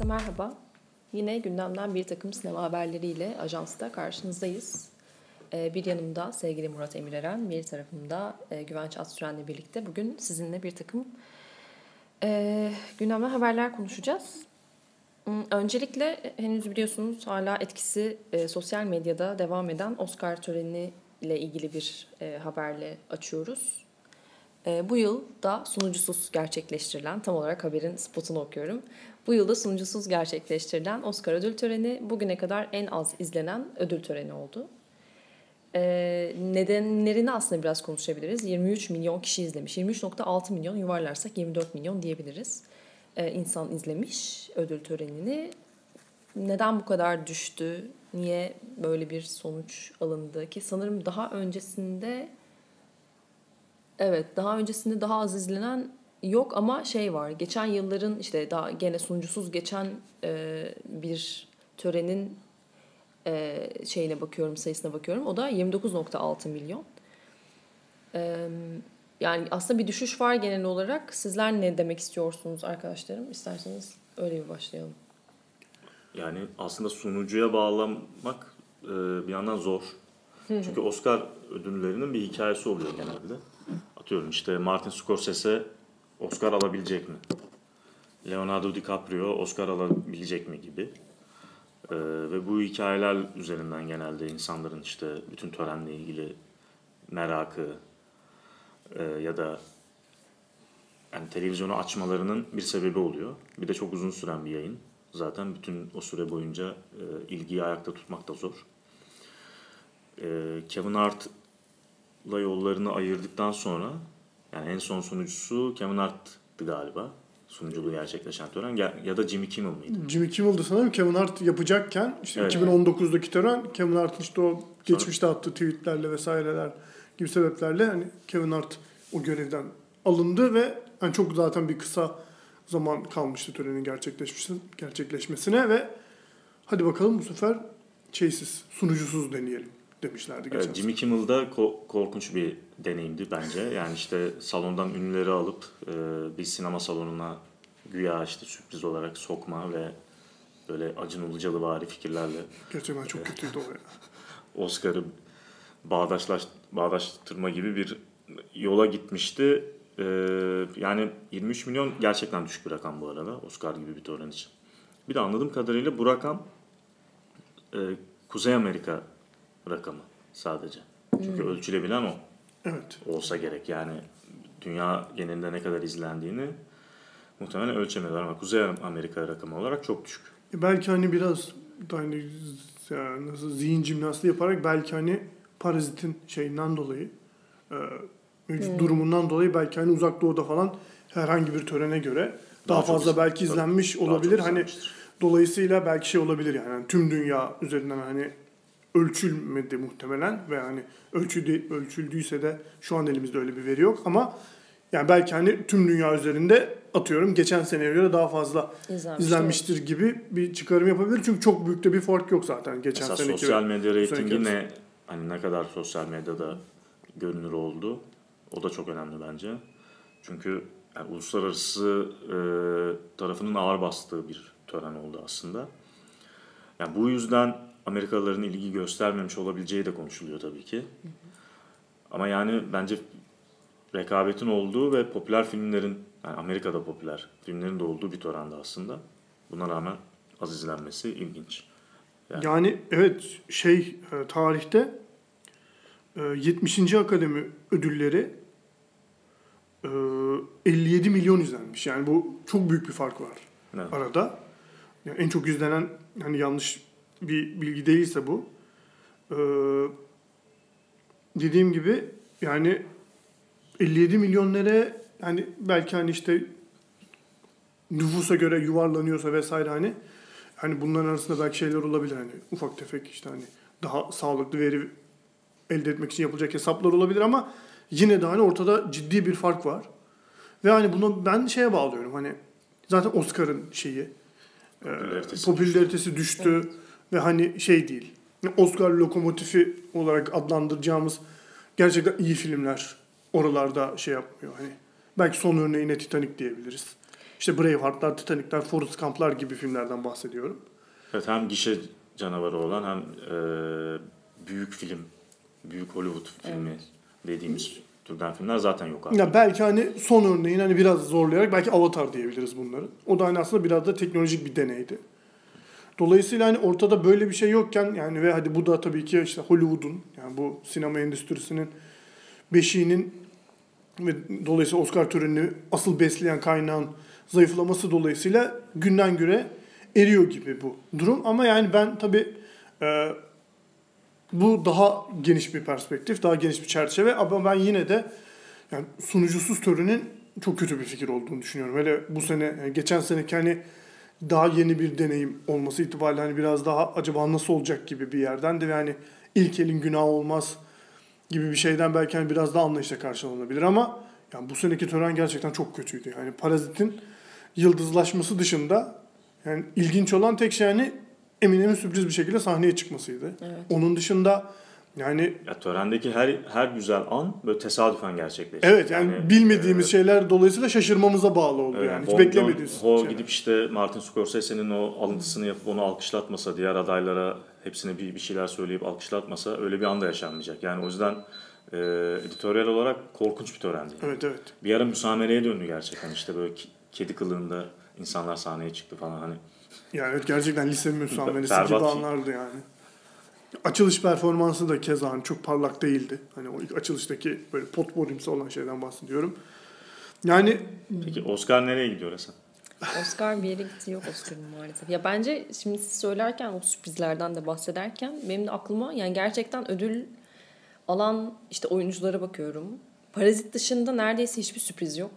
Herkese merhaba. Yine gündemden bir takım sinema haberleriyle ajansta karşınızdayız. Ee, bir yanımda sevgili Murat Emireren, bir tarafımda e, Güvenç Atsüren'le birlikte bugün sizinle bir takım e, gündemden haberler konuşacağız. Hmm, öncelikle henüz biliyorsunuz hala etkisi e, sosyal medyada devam eden Oscar töreni ile ilgili bir haberle açıyoruz. bu yıl da sunucusuz gerçekleştirilen, tam olarak haberin spotunu okuyorum. Bu yılda sunucusuz gerçekleştirilen Oscar ödül töreni bugüne kadar en az izlenen ödül töreni oldu. Ee, nedenlerini aslında biraz konuşabiliriz. 23 milyon kişi izlemiş. 23.6 milyon yuvarlarsak 24 milyon diyebiliriz. Ee, insan izlemiş ödül törenini. Neden bu kadar düştü? Niye böyle bir sonuç alındı ki sanırım daha öncesinde evet daha öncesinde daha az izlenen yok ama şey var. Geçen yılların işte daha gene sunucusuz geçen e, bir törenin e, şeyine bakıyorum, sayısına bakıyorum. O da 29.6 milyon. E, yani aslında bir düşüş var genel olarak. Sizler ne demek istiyorsunuz arkadaşlarım? İsterseniz öyle bir başlayalım. Yani aslında sunucuya bağlamak e, bir yandan zor. Çünkü Oscar ödüllerinin bir hikayesi oluyor genelde. Atıyorum işte Martin Scorsese Oscar alabilecek mi? Leonardo DiCaprio Oscar alabilecek mi gibi. Ee, ve bu hikayeler üzerinden genelde insanların işte bütün törenle ilgili merakı e, ya da yani televizyonu açmalarının bir sebebi oluyor. Bir de çok uzun süren bir yayın. Zaten bütün o süre boyunca e, ilgiyi ayakta tutmak da zor. E, Kevin Hart'la yollarını ayırdıktan sonra yani en son sunucusu Kevin Hart'tı galiba. Sunuculuğu gerçekleşen tören ya da Jimmy Kimmel mıydı? Jimmy Kimmel'dı sanırım. Kevin Hart yapacakken işte evet. 2019'daki tören Kevin Hart'ın işte o geçmişte attığı tweetlerle vesaireler gibi sebeplerle hani Kevin Hart o görevden alındı ve yani çok zaten bir kısa zaman kalmıştı törenin gerçekleşmesine ve hadi bakalım bu sefer şeysiz, sunucusuz deneyelim demişlerdi geçen evet, Jimmy Kimmel'da ko- korkunç bir deneyimdi bence. Yani işte salondan ünlüleri alıp e, bir sinema salonuna güya işte sürpriz olarak sokma ve böyle Acun Ilıcalı fikirlerle. Gerçekten çok kötüydü o ya. Oscar'ı bağdaşlaş, bağdaştırma gibi bir yola gitmişti. Ee, yani 23 milyon gerçekten düşük bir rakam bu arada Oscar gibi bir tören için. Bir de anladığım kadarıyla bu rakam e, Kuzey Amerika rakamı sadece. Çünkü hmm. ölçülebilen o. Evet. Olsa gerek yani dünya genelinde ne kadar izlendiğini muhtemelen ölçemiyorlar ama Kuzey Amerika rakamı olarak çok düşük. E belki hani biraz hani yani nasıl zihin jimnastiği yaparak belki hani parazitin şeyinden dolayı e, mevcut hmm. durumundan dolayı belki hani uzak doğuda falan herhangi bir törene göre daha, daha fazla belki izlenmiş olabilir. Hani dolayısıyla belki şey olabilir yani, yani tüm dünya üzerinden hani ölçülmedi muhtemelen ve hani ölçüldü, ölçüldüyse de şu an elimizde öyle bir veri yok ama yani belki hani tüm dünya üzerinde atıyorum geçen seneye göre daha fazla İzlenmiş, izlenmiştir evet. gibi bir çıkarım yapabilir. Çünkü çok büyük de bir fark yok zaten geçen Mesela seneki. sosyal medya reytingi ne hani ne kadar sosyal medyada görünür oldu. O da çok önemli bence. Çünkü yani uluslararası e, tarafının ağır bastığı bir tören oldu aslında. Yani bu yüzden Amerikalıların ilgi göstermemiş olabileceği de konuşuluyor tabii ki. Hı hı. Ama yani bence rekabetin olduğu ve popüler filmlerin, yani Amerika'da popüler filmlerin de olduğu bir törende aslında. Buna rağmen az izlenmesi ilginç. Yani, yani evet şey e, tarihte 70. E, Akademi ödülleri 57 e, milyon izlenmiş. Yani bu çok büyük bir fark var evet. arada. Yani en çok izlenen hani yanlış bir bilgi değilse bu. Ee, dediğim gibi yani 57 milyon lira yani belki hani işte nüfusa göre yuvarlanıyorsa vesaire hani hani bunların arasında belki şeyler olabilir hani ufak tefek işte hani daha sağlıklı veri elde etmek için yapılacak hesaplar olabilir ama yine de hani ortada ciddi bir fark var. Ve hani bunu ben şeye bağlıyorum hani zaten Oscar'ın şeyi popülaritesi, popülaritesi düştü. düştü. Evet ve hani şey değil. Oscar lokomotifi olarak adlandıracağımız gerçekten iyi filmler oralarda şey yapmıyor. Hani belki son örneğine Titanic diyebiliriz. işte Braveheart'lar, Titanic'ler, Forrest Gump'lar gibi filmlerden bahsediyorum. Evet hem gişe canavarı olan hem e, büyük film, büyük Hollywood filmi dediğimiz türden filmler zaten yok abi. Ya belki hani son örneğin hani biraz zorlayarak belki Avatar diyebiliriz bunların. O da hani aslında biraz da teknolojik bir deneydi. Dolayısıyla hani ortada böyle bir şey yokken yani ve hadi bu da tabii ki işte Hollywood'un yani bu sinema endüstrisinin beşiğinin ve dolayısıyla Oscar törenini asıl besleyen kaynağın zayıflaması dolayısıyla günden güne eriyor gibi bu durum. Ama yani ben tabii e, bu daha geniş bir perspektif, daha geniş bir çerçeve ama ben yine de yani sunucusuz törenin çok kötü bir fikir olduğunu düşünüyorum. Hele bu sene, geçen seneki hani daha yeni bir deneyim olması itibariyle hani biraz daha acaba nasıl olacak gibi bir yerden de ve hani ilk elin günahı olmaz gibi bir şeyden belki hani biraz daha anlayışla karşılanabilir ama yani bu seneki tören gerçekten çok kötüydü. Yani Parazit'in yıldızlaşması dışında yani ilginç olan tek şey yani Eminem'in sürpriz bir şekilde sahneye çıkmasıydı. Evet. Onun dışında yani Ya törendeki her her güzel an böyle tesadüfen gerçekleşti. evet yani, bilmediğimiz e, şeyler dolayısıyla şaşırmamıza bağlı oldu Evet, yani. Hiç beklemediğimiz Joon-ho şeyler. gidip işte Martin Scorsese'nin o alıntısını yapıp onu alkışlatmasa, diğer adaylara hepsine bir, bir şeyler söyleyip alkışlatmasa öyle bir anda yaşanmayacak. Yani o yüzden e, editoryal olarak korkunç bir törendi. Evet evet. Bir ara müsamereye döndü gerçekten işte böyle kedi kılığında insanlar sahneye çıktı falan hani. Yani evet, gerçekten lise müsameresi gibi anlardı yani. Açılış performansı da keza hani çok parlak değildi. Hani o ilk açılıştaki böyle potpourrimsi olan şeyden bahsediyorum. Yani Peki Oscar nereye gidiyor Hasan? Oscar bir yere gitti yok Oscar'ın maalesef. Ya bence şimdi siz söylerken o sürprizlerden de bahsederken benim de aklıma yani gerçekten ödül alan işte oyunculara bakıyorum. Parazit dışında neredeyse hiçbir sürpriz yok.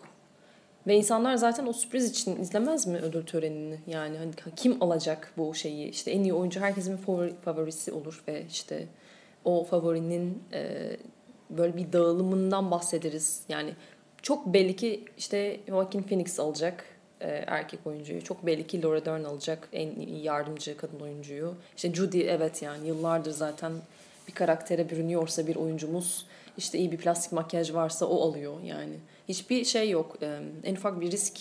Ve insanlar zaten o sürpriz için izlemez mi ödül törenini? Yani hani kim alacak bu şeyi? İşte en iyi oyuncu herkesin favorisi olur ve işte o favorinin e, böyle bir dağılımından bahsederiz. Yani çok belli ki işte Joaquin Phoenix alacak e, erkek oyuncuyu. Çok belli ki Laura Dern alacak en iyi yardımcı kadın oyuncuyu. İşte Judy evet yani yıllardır zaten bir karaktere bürünüyorsa bir oyuncumuz işte iyi bir plastik makyaj varsa o alıyor yani. Hiçbir şey yok. En ufak bir risk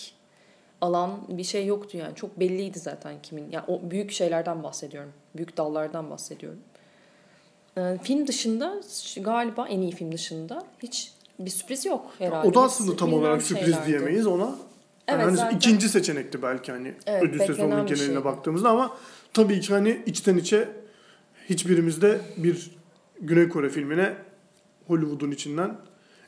alan bir şey yoktu yani. Çok belliydi zaten kimin. Yani o büyük şeylerden bahsediyorum. Büyük dallardan bahsediyorum. Film dışında galiba en iyi film dışında hiç bir sürpriz yok herhalde. o da aslında tam olarak sürpriz şeylerdi. diyemeyiz ona. Yani Evet, hani zaten. ikinci seçenekti belki hani Evet, ödül sezonunun geneline şeydi. baktığımızda ama tabii ki hani içten içe hiçbirimizde bir Güney Kore filmine Hollywood'un içinden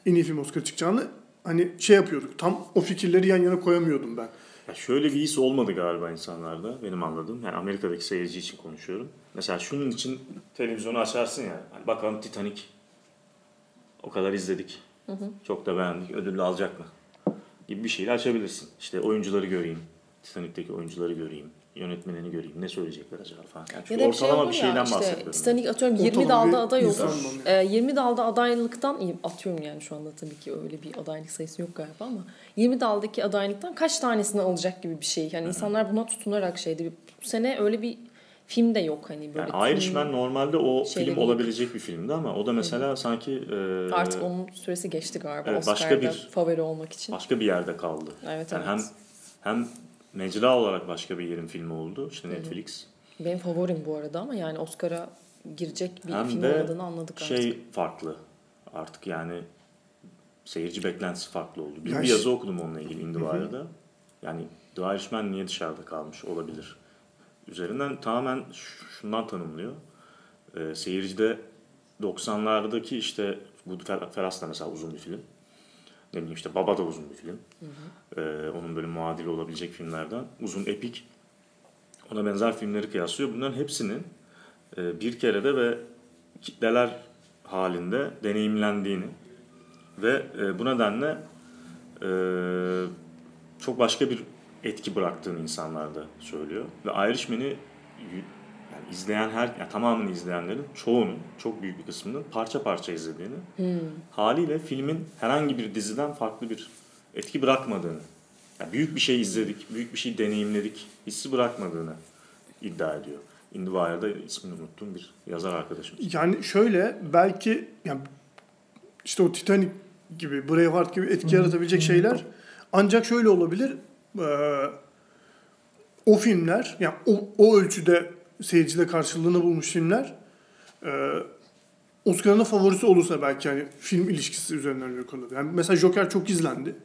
en iyi film Oscar çıkacağını hani şey yapıyorduk. Tam o fikirleri yan yana koyamıyordum ben. Ya şöyle bir his olmadı galiba insanlarda benim anladığım. Yani Amerika'daki seyirci için konuşuyorum. Mesela şunun için televizyonu açarsın ya. Hani bakalım Titanic o kadar izledik. Çok da beğendik. Ödül alacak mı? Gibi bir şeyle açabilirsin. İşte oyuncuları göreyim. Titanic'teki oyuncuları göreyim. Yönetmenini göreyim. Ne söyleyecekler acaba falan. Yani Ya çünkü da bir şey ortalama olur bir ya şeyden işte bahsediyorum. Titanic atıyorum 20 Ortalama dalda aday olur. Ee, 20 dalda adaylıktan iyi atıyorum yani şu anda tabii ki öyle bir adaylık sayısı yok galiba ama 20 daldaki adaylıktan kaç tanesini alacak gibi bir şey. Yani insanlar buna tutunarak şeydi. Bu sene öyle bir film de yok hani böyle. Yani Irishman normalde o film olabilecek bir filmdi ama o da mesela sanki e, Artık onun süresi geçti galiba Evet, başka Oscar'da bir- favori olmak için. başka bir yerde kaldı. Evet, Yani evet. hem hem mecra olarak başka bir yerin filmi oldu. işte Netflix. Benim favorim bu arada ama yani Oscar'a girecek bir Hem film de olmadığını anladık artık. şey farklı artık yani seyirci beklentisi farklı oldu. Bir, bir yazı okudum onunla ilgili IndieWire'da. Yani The Irishman niye dışarıda kalmış olabilir? Üzerinden tamamen şundan tanımlıyor. Ee, seyircide 90'lardaki işte bu Fer- Ferhat da mesela uzun bir film. Ne bileyim işte Baba da uzun bir film. Ee, onun böyle muadili olabilecek filmlerden. Uzun epik. Ona benzer filmleri kıyaslıyor. Bunların hepsinin e, bir kerede ve kitleler halinde deneyimlendiğini ve e, bu nedenle e, çok başka bir etki bıraktığını insanlarda söylüyor. Ve Irishman'i yani izleyen her, yani tamamını izleyenlerin çoğunun, çok büyük bir kısmının parça parça izlediğini, haliyle filmin herhangi bir diziden farklı bir etki bırakmadığını, yani büyük bir şey izledik, büyük bir şey deneyimledik, hissi bırakmadığını iddia ediyor. IndieWire'da ismini unuttuğum bir yazar arkadaşım. Yani şöyle belki yani işte o Titanic gibi, Braveheart gibi etki yaratabilecek şeyler ancak şöyle olabilir. e, o filmler, yani o, o ölçüde seyircide karşılığını bulmuş filmler e, Oscar'ın favorisi olursa belki hani film ilişkisi üzerinden örnek. Yani mesela Joker çok izlendi.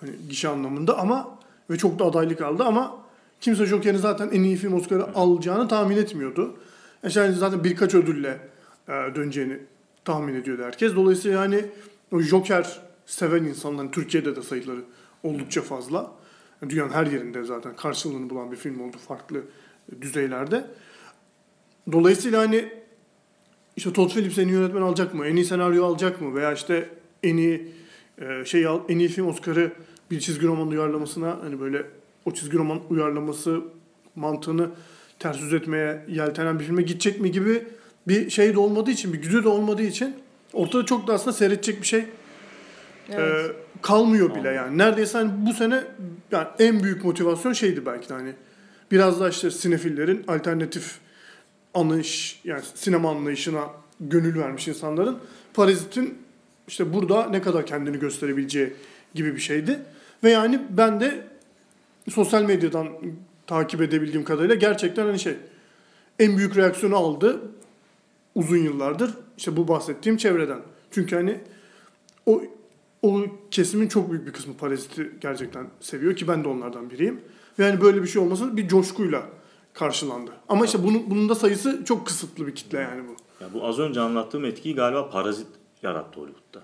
Hani gişe anlamında ama ve çok da adaylık aldı ama kimse Joker'in zaten en iyi film Oscar'ı alacağını tahmin etmiyordu. Yani zaten birkaç ödülle e, döneceğini tahmin ediyordu herkes. Dolayısıyla yani o Joker seven insanların Türkiye'de de sayıları oldukça fazla. Yani dünyanın her yerinde zaten karşılığını bulan bir film oldu farklı düzeylerde. Dolayısıyla hani işte Todd Phillips en iyi yönetmen alacak mı? En iyi senaryo alacak mı? Veya işte en iyi e, şey al, en iyi film Oscar'ı bir çizgi roman uyarlamasına hani böyle o çizgi roman uyarlaması mantığını ters yüz etmeye yeltenen bir filme gidecek mi gibi bir şey de olmadığı için, bir güdü de olmadığı için ortada çok da aslında seyredecek bir şey Evet. e, kalmıyor bile yani. Neredeyse hani bu sene yani en büyük motivasyon şeydi belki de hani biraz da işte sinefillerin alternatif anlayış yani sinema anlayışına gönül vermiş insanların Parazit'in işte burada ne kadar kendini gösterebileceği gibi bir şeydi. Ve yani ben de sosyal medyadan takip edebildiğim kadarıyla gerçekten hani şey en büyük reaksiyonu aldı uzun yıllardır işte bu bahsettiğim çevreden. Çünkü hani o o kesimin çok büyük bir kısmı Parazit'i gerçekten seviyor ki ben de onlardan biriyim. Ve yani böyle bir şey olması bir coşkuyla karşılandı. Ama işte bunun, bunun da sayısı çok kısıtlı bir kitle yani bu. Ya bu az önce anlattığım etkiyi galiba Parazit yarattı Hollywood'da.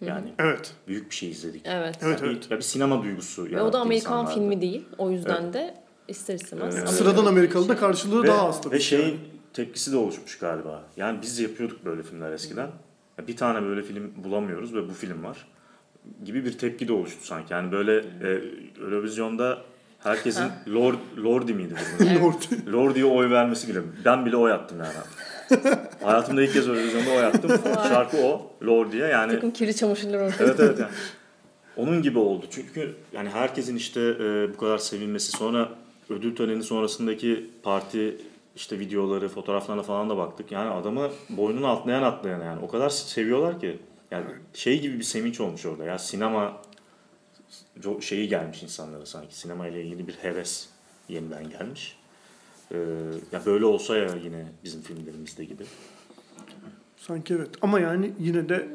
Yani Evet. büyük bir şey izledik. Evet. Evet, Yani evet. Bir, ya bir sinema duygusu Ve yarattı o da Amerikan insanlarda. filmi değil. O yüzden de ister istemez. Evet. Sıradan Amerikalı'da filmi. karşılığı Ve, daha az tabii. ve şeyin yani. tepkisi de oluşmuş galiba. Yani biz yapıyorduk böyle filmler eskiden. Bir tane böyle film bulamıyoruz ve bu film var. Gibi bir tepki de oluştu sanki. Yani böyle e, Eurovision'da herkesin. Lord, Lordi miydi bu? Lord- Lordi'ye oy vermesi bile. Ben bile oy attım yani. Hayatımda ilk kez Eurovision'da oy attım. Şarkı o. Lordi'ye yani. Takım kirli çamaşırlar ortaya. Evet evet yani. Onun gibi oldu. Çünkü yani herkesin işte e, bu kadar sevilmesi sonra ödül töreni sonrasındaki parti işte videoları, fotoğraflarına falan da baktık. Yani adamı boynunu atlayan atlayan yani. O kadar seviyorlar ki. Yani şey gibi bir sevinç olmuş orada. Ya sinema şeyi gelmiş insanlara sanki. Sinema ile ilgili bir heves yeniden gelmiş. Ee, ya böyle olsa ya yine bizim filmlerimizde gibi. Sanki evet. Ama yani yine de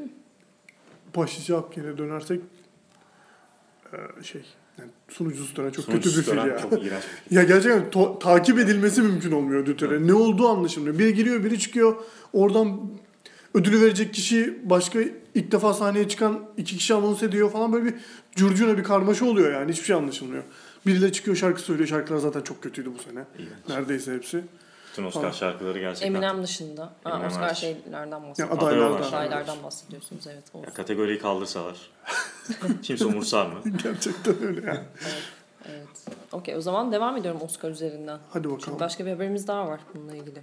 başlıca yine dönersek e, şey yani sunucusu tören çok kötü bir film ya. Çok bir. Ya gerçekten to- takip edilmesi mümkün olmuyor ödül töreni. Ne olduğu anlaşılmıyor. Biri giriyor, biri çıkıyor. Oradan ödülü verecek kişi başka ilk defa sahneye çıkan iki kişi anons ediyor falan böyle bir curcuna bir karmaşa oluyor yani. Hiçbir şey anlaşılmıyor. Biriyle çıkıyor şarkı söylüyor. Şarkılar zaten çok kötüydü bu sene. İğrenç. Neredeyse hepsi. Bütün Oscar Falan. şarkıları gerçekten. Eminem dışında. Ha, Eminem Oscar hariç. şeylerden Ya bahsediyorsunuz. adaylardan. Adaylardan bahsediyorsunuz evet. Olsun. Ya kategoriyi kaldırsalar. Kimse umursar mı? Gerçekten öyle yani. Evet. Okey o zaman devam ediyorum Oscar üzerinden. Hadi Çünkü bakalım. başka bir haberimiz daha var bununla ilgili.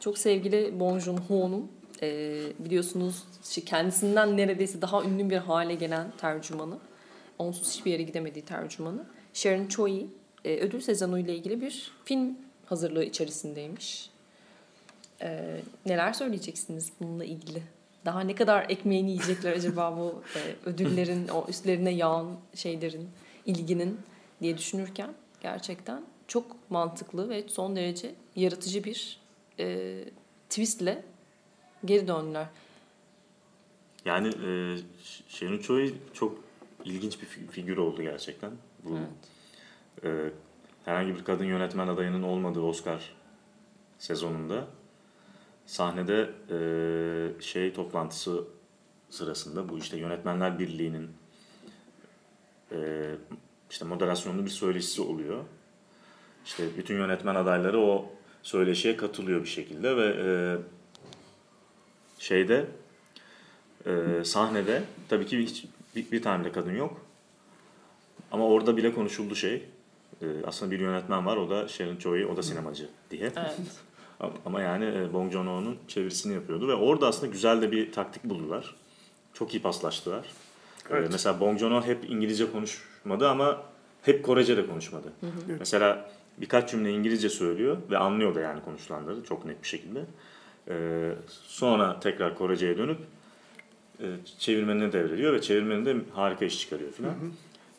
Çok sevgili Bong Joon-ho'nun e, biliyorsunuz kendisinden neredeyse daha ünlü bir hale gelen tercümanı. Onsuz hiçbir yere gidemediği tercümanı. Sharon Choi e, ödül sezonu ile ilgili bir film hazırlığı içerisindeymiş. E, neler söyleyeceksiniz bununla ilgili? Daha ne kadar ekmeğini yiyecekler acaba bu e, ödüllerin, o üstlerine yağan şeylerin, ilginin diye düşünürken gerçekten çok mantıklı ve son derece yaratıcı bir e, twistle geri döndüler. Yani e, Sharon Choi çok ilginç bir fi- figür oldu gerçekten. Bu Evet. e, herhangi bir kadın yönetmen adayının olmadığı Oscar sezonunda sahnede e, şey toplantısı sırasında bu işte Yönetmenler Birliği'nin e, işte moderasyonlu bir söyleşisi oluyor. İşte bütün yönetmen adayları o söyleşiye katılıyor bir şekilde ve e, şeyde e, sahnede tabii ki hiç bir, bir tane bile kadın yok. Ama orada bile konuşuldu şey. E, aslında bir yönetmen var o da Sharon Choi, o da sinemacı diye. Evet. Ama yani e, Bong Joon-ho'nun çevirisini yapıyordu ve orada aslında güzel de bir taktik buldular. Çok iyi paslaştılar. E, Evet. mesela Bong Joon-ho hep İngilizce konuşmadı ama hep Korece de konuşmadı. Mesela birkaç cümle İngilizce söylüyor ve anlıyor da yani konuşulanları çok net bir şekilde. E, sonra tekrar Korece'ye dönüp e, çevirmenine devrediyor ve çevirmeni de harika iş çıkarıyor falan.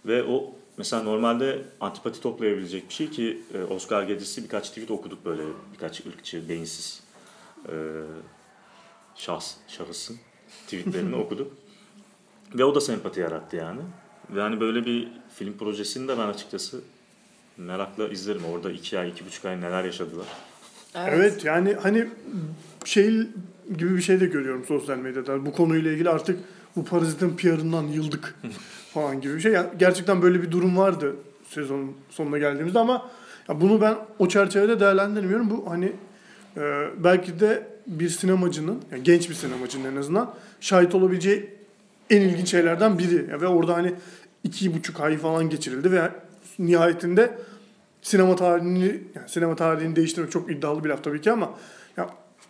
Ve o mesela normalde antipati toplayabilecek bir şey ki e, Oscar gecesi birkaç tweet okuduk böyle birkaç ırkçı, beyinsiz e, şahs, şahısın tweetlerini okuduk. Ve o da sempati yarattı yani. Ve hani böyle bir film projesini de ben açıkçası merakla izlerim. Orada iki ay, iki buçuk ay neler yaşadılar. Evet. yani hani şey gibi bir şey de görüyorum sosyal medyada. Bu konuyla ilgili artık bu parazitin PR'ından yıldık falan gibi bir şey. Yani gerçekten böyle bir durum vardı sezonun sonuna geldiğimizde ama ya bunu ben o çerçevede değerlendirmiyorum. Bu hani e, belki de bir sinemacının, yani genç bir sinemacının en azından şahit olabileceği en ilginç şeylerden biri. Ya ve orada hani iki buçuk ay falan geçirildi ve nihayetinde sinema tarihini yani sinema tarihini değiştirmek çok iddialı bir laf tabii ki ama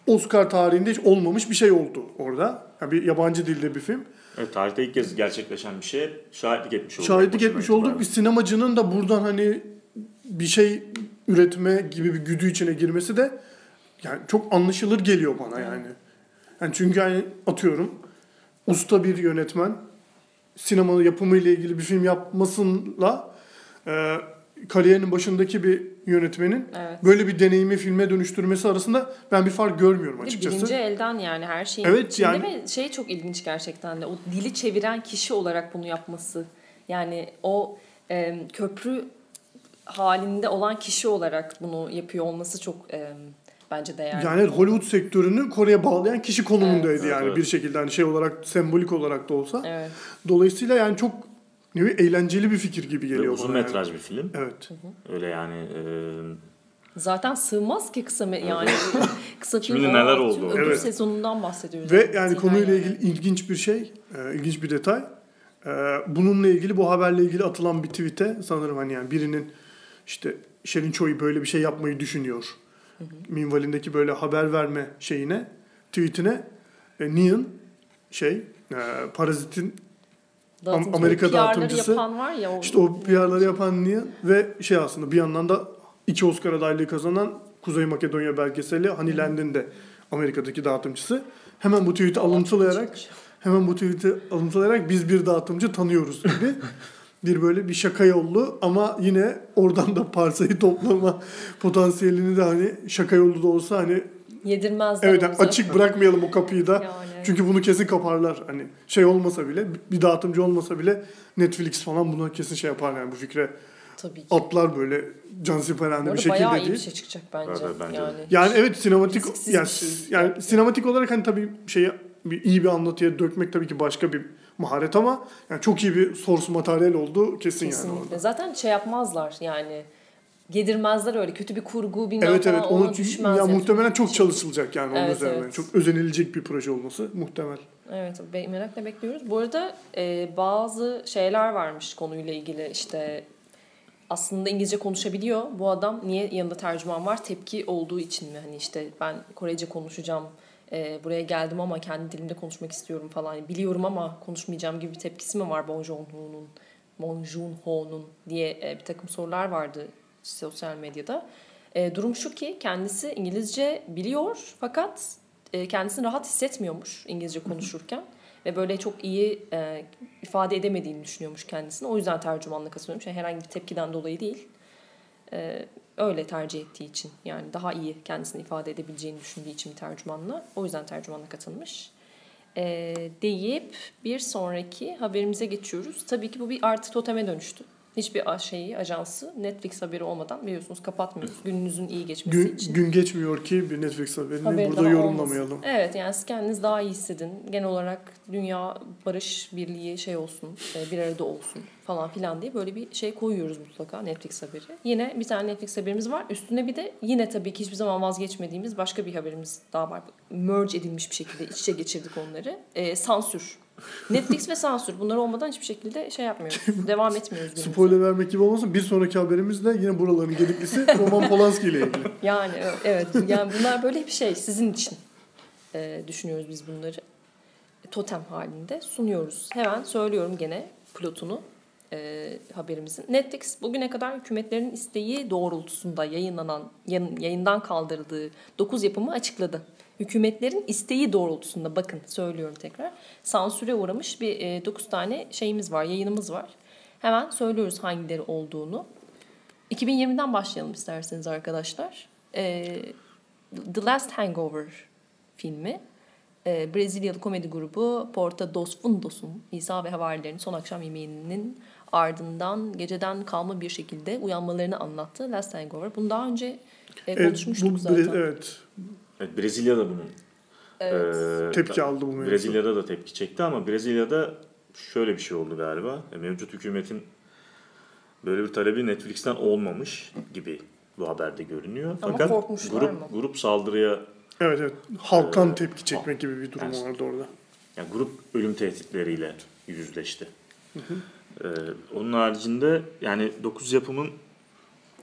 Oscar tarihinde hiç olmamış bir şey oldu orada. Yani bir yabancı dilde bir film. Evet, tarihte ilk kez gerçekleşen bir şey şahitlik etmiş olduk. Şahitlik etmiş olduk. Bir sinemacının da buradan hani bir şey üretme gibi bir güdü içine girmesi de yani çok anlaşılır geliyor bana yani. Yani çünkü hani atıyorum usta bir yönetmen sinema yapımı ile ilgili bir film yapmasınla e, kariyerinin başındaki bir yönetmenin Evet. böyle bir deneyimi filme dönüştürmesi arasında ben bir fark görmüyorum açıkçası. birinci elden yani her şeyin Evet, içinde yani- ve şey çok ilginç gerçekten de o dili çeviren kişi olarak bunu yapması. Yani o e, köprü halinde olan kişi olarak bunu yapıyor olması çok e, bence değerli. Yani Hollywood sektörünü Kore'ye bağlayan kişi konumundaydı Evet. yani Evet. bir şekilde hani şey olarak sembolik olarak da olsa. Evet. Dolayısıyla yani çok ne bileyim, eğlenceli bir fikir gibi geliyor uzun bana. yani. metraj bir film. Evet. Öyle yani e, Zaten sığmaz ki kısa me- yani kısa film Şimdi olarak neler oldu? ödül Evet. sezonundan bahsediyoruz. Ve yani konuyla yani. ilgili ilginç bir şey, e, ilginç bir detay. E, bununla ilgili bu haberle ilgili atılan bir tweet'e sanırım hani yani birinin işte Şerin Çoy böyle bir şey yapmayı düşünüyor. Minvalindeki böyle haber verme şeyine, tweetine e, Neon şey, e, Parazit'in Dağıtımcı, Amerika dağıtımcısı. yapan var ya. O, İşte o PR'ları yapan Neon ve şey aslında bir yandan da iki Oscar adaylığı kazanan Kuzey Makedonya belgeseli Honey Land'in de Amerika'daki dağıtımcısı. Hemen bu tweet'i alıntılayarak hemen bu tweet'i alıntılayarak biz bir dağıtımcı tanıyoruz gibi bir böyle bir şaka yollu ama yine oradan da parsayı toplama potansiyelini de hani şaka yollu da olsa hani Yedirmezler evet yani açık bırakmayalım o kapıyı da. Yani. Çünkü bunu kesin kaparlar. Hani şey olmasa bile bir dağıtımcı olmasa bile Netflix falan buna kesin şey yapar yani bu fikre Tabii ki. atlar böyle cansiperane Bu bir şekilde bayağı iyi bir şey çıkacak bence. Evet, bence de. yani. Yani evet sinematik yani, şey. yani sinematik olarak hani tabii şeyi bir iyi bir anlatıya dökmek tabii ki başka bir maharet ama yani çok iyi bir source materyal oldu kesin, yani Kesinlikle. orada. Zaten şey yapmazlar yani. Yedirmezler öyle kötü bir kurgu bilmem Evet evet ona düşmez. ya muhtemelen çok çalışılacak yani onun Evet, üzerine. evet. Çok özenilecek bir proje olması muhtemel. Evet merakla bekliyoruz. Bu arada e, bazı şeyler varmış konuyla ilgili işte aslında İngilizce konuşabiliyor. Bu adam niye yanında tercüman var? Tepki olduğu için mi? Hani işte ben Korece konuşacağım. e, buraya geldim ama kendi dilimde konuşmak istiyorum falan. Biliyorum ama konuşmayacağım gibi bir tepkisi mi var Bong Joon-ho'nun? Bong Joon-ho'nun diye e, bir takım sorular vardı sosyal medyada. E, durum şu ki kendisi İngilizce biliyor fakat e, kendisini rahat hissetmiyormuş İngilizce konuşurken ve böyle çok iyi e, ifade edemediğini düşünüyormuş kendisini. O yüzden tercümanlık katılıyormuş. Yani herhangi bir tepkiden dolayı değil. E, öyle tercih ettiği için yani daha iyi kendisini ifade edebileceğini düşündüğü için bir tercümanla. O yüzden tercümanlık katılmış. E, deyip bir sonraki haberimize geçiyoruz. Tabii ki bu bir artı toteme dönüştü. Hiçbir şeyi, ajansı Netflix haberi olmadan biliyorsunuz kapatmıyoruz. Gününüzün iyi geçmesi Gün, için. gün geçmiyor ki bir Netflix haberini Haberi burada yorumlamayalım. olmasın. Evet yani siz kendiniz daha iyi hissedin. Genel olarak dünya barış birliği şey olsun, e, bir arada olsun falan filan diye böyle bir şey koyuyoruz mutlaka Netflix haberi. Yine bir tane Netflix haberimiz var. Üstüne bir de yine tabii ki hiçbir zaman vazgeçmediğimiz başka bir haberimiz daha var. Merge edilmiş bir şekilde iç içe geçirdik onları. E, sansür. Netflix ve sansür. Bunlar olmadan hiçbir şekilde şey yapmıyoruz. Devam etmiyoruz. Spoiler vermek gibi olmasın bir sonraki haberimiz de yine buraların gediklisi Roman Polanski ile ilgili. Yani evet. Yani bunlar böyle bir şey sizin için e, düşünüyoruz biz bunları. Totem halinde sunuyoruz. Hemen söylüyorum gene plotunu e, haberimizin. Netflix bugüne kadar hükümetlerin isteği doğrultusunda yayınlanan yayın- yayından kaldırdığı 9 yapımı açıkladı. Hükümetlerin isteği doğrultusunda bakın söylüyorum tekrar sansüre uğramış bir 9 tane şeyimiz var, yayınımız var. Hemen söylüyoruz hangileri olduğunu. 2020'den başlayalım isterseniz arkadaşlar. Ee, The Last Hangover filmi. Ee, Brezilyalı komedi grubu Porta dos Fundos'un İsa ve Havarilerin son akşam yemeğinin ardından geceden kalma bir şekilde uyanmalarını anlattı. Last Hangover. Bunu daha önce e, Evet, konuşmuştuk bu, zaten. Evet. Evet, Brezilya'da bunun Evet. e, Tepki aldı bu mevzu. Brezilya'da da tepki çekti ama Brezilya'da şöyle bir şey oldu galiba. E, Mevcut hükümetin böyle bir talebi Netflix'ten olmamış gibi bu haberde görünüyor. Ama Fakat korkmuşlar grup mı? grup saldırıya Evet evet. Halktan Ee, tepki çekmek gibi bir durum yani- vardı orada. yani grup ölüm tehditleriyle yüzleşti. Ee, onun haricinde yani 9 yapımın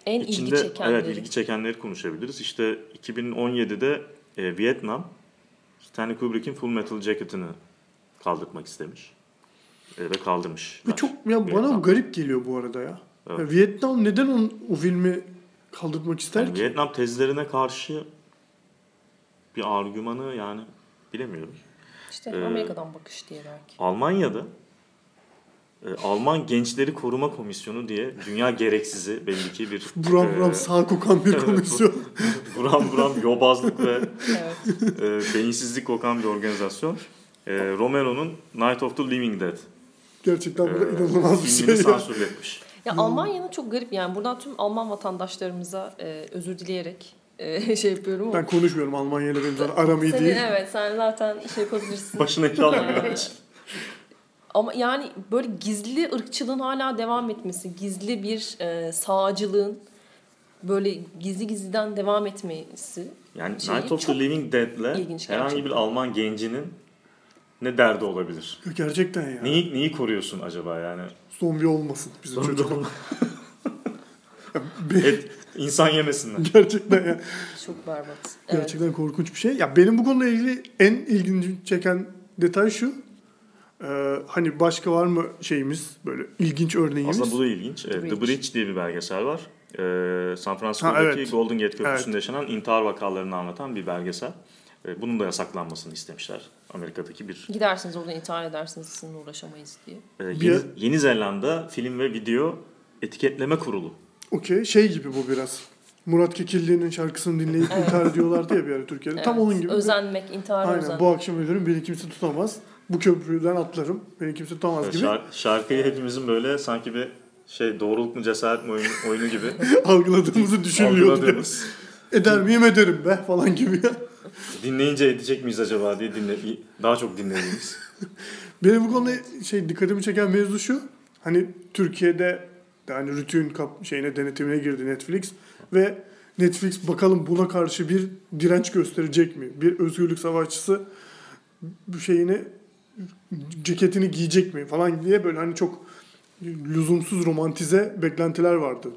En içinde ilgi çekenleri. evet ilgi çekenleri konuşabiliriz. İşte 2017'de e, Vietnam Stanley Kubrick'in Full Metal Jacket'ını kaldırmak istemiş. E, ve kaldırmış. Ve çok ya bana garip geliyor bu arada ya. Evet. Ya Vietnam neden on, o filmi kaldırmak ister Yani ki? Vietnam tezlerine karşı bir argümanı yani bilemiyorum. İşte Ee, Amerika'dan bakış diye belki. Almanya'da e, Alman Gençleri Koruma Komisyonu diye dünya gereksizi belli ki bir Buram buram e, sağ kokan bir komisyon. buram buram yobazlık ve Evet. e, beyinsizlik kokan bir organizasyon. E, Romero'nun Night of the Living Dead Gerçekten bu da e, inanılmaz bir şey sansürletmiş. Ya Almanya'nın çok garip yani buradan tüm Alman vatandaşlarımıza e, özür dileyerek e, şey yapıyorum ama. Ben konuşmuyorum Almanya ile benim zaten aram iyi Senin, değil. evet sen zaten şey yapabilirsin. Başına iş almıyor. Evet. Ama yani böyle gizli ırkçılığın hala devam etmesi, gizli bir e, sağcılığın böyle gizli gizliden devam etmesi. Yani Şeyi Night of the Living Dead'le ilginç herhangi gerçekten. bir Alman gencinin ne derdi olabilir? Gerçekten ya. Neyi, neyi koruyorsun acaba yani? Zombi olmasın bizim Zombi çocuk. olma- Et, insan yemesinler. Gerçekten ya. Çok berbat. Evet. Gerçekten korkunç bir şey. Ya benim bu konuyla ilgili en ilginci çeken detay şu. Ee, hani başka var mı şeyimiz böyle ilginç örneğimiz? Aslında bu da ilginç. The The Bridge. Bridge, diye bir belgesel var. Ee, San Francisco'daki Ha, evet. Golden Gate Köprüsü'nde Evet. yaşanan intihar vakalarını anlatan bir belgesel. Ee, bunun da yasaklanmasını istemişler. Amerika'daki bir... Gidersiniz oradan intihar edersiniz sizinle uğraşamayız diye. Ee, Bir- Yeni, Yeni Zelanda Film ve Video Etiketleme Kurulu. Okey. Şey gibi bu biraz. Murat Kekilli'nin şarkısını dinleyip Evet. intihar ediyorlardı ya bir ara Türkiye'de. Tam Evet. onun gibi. Özenmek, intihar Aynen. özenmek. Bu akşam ölürüm beni kimse tutamaz. Bu köprüden atlarım. Beni kimse tutamaz gibi. Şar- şarkıyı hepimizin böyle sanki bir şey doğruluk mu cesaret mi oyunu, oyunu gibi Algıladığımızı düşünüyordu. algıladığımız. Eder miyim ederim be falan gibi ya. Dinleyince edecek miyiz acaba diye dinle, daha çok dinlediğimiz. Benim bu konuda şey dikkatimi çeken mevzu şu. Hani Türkiye'de yani rütün kap şeyine denetimine girdi Netflix ve Netflix bakalım buna karşı bir direnç gösterecek mi? Bir özgürlük savaşçısı bu şeyini ceketini giyecek mi falan diye böyle hani çok lüzumsuz romantize beklentiler vardı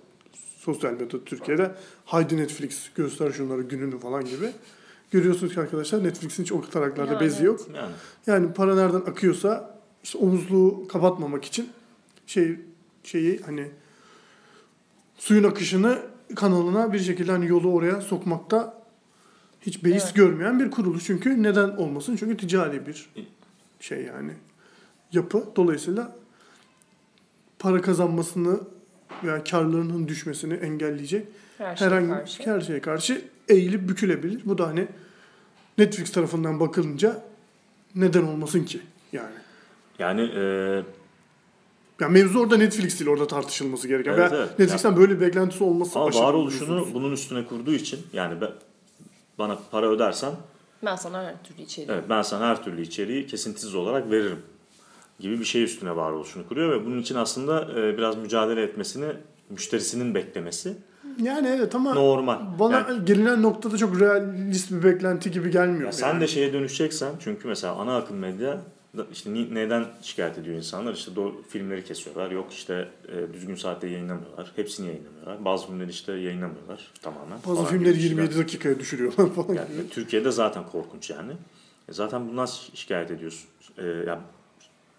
sosyal medyada Türkiye'de. Haydi Netflix göster şunları gününü falan gibi. Görüyorsunuz ki arkadaşlar Netflix'in hiç o taraklarda Yani bezi yok. Yani Yani para nereden akıyorsa işte omuzluğu kapatmamak için şey şeyi hani suyun akışını kanalına bir şekilde hani yolu oraya sokmakta hiç beis Evet. görmeyen bir kuruluş. Çünkü neden olmasın? Çünkü ticari bir şey yani yapı. Dolayısıyla para kazanmasını veya karlarının düşmesini engelleyecek Her şeye herhangi karşı. her şeye karşı eğilip bükülebilir. Bu da hani Netflix tarafından bakılınca neden olmasın ki yani. yani e, Yani mevzu orada Netflix değil orada tartışılması gereken. Evet, evet. Netflix'ten böyle bir beklentisi olması ama varoluşunu bunun üstüne kurduğu için yani ben, bana para ödersen Ben sana her türlü içeriği. evet ben sana her türlü içeriği kesintisiz olarak veririm gibi bir şey üstüne varoluşunu kuruyor ve bunun için aslında e, biraz mücadele etmesini müşterisinin beklemesi Yani evet ama normal. bana Yani- gelinen noktada çok realist bir beklenti gibi gelmiyor. Ya sen yani. de şeye dönüşeceksen çünkü mesela ana akım medya işte neden şikayet ediyor insanlar? İşte do filmleri kesiyorlar. Yok işte e, düzgün saatte yayınlamıyorlar. Hepsini yayınlamıyorlar. Bazı filmleri işte yayınlamıyorlar tamamen. Bazı falan filmleri gibi şeyler. 27 dakikaya düşürüyorlar falan Yani gibi. Türkiye'de zaten korkunç yani. E zaten bundan şi- şikayet ediyorsun. E, yani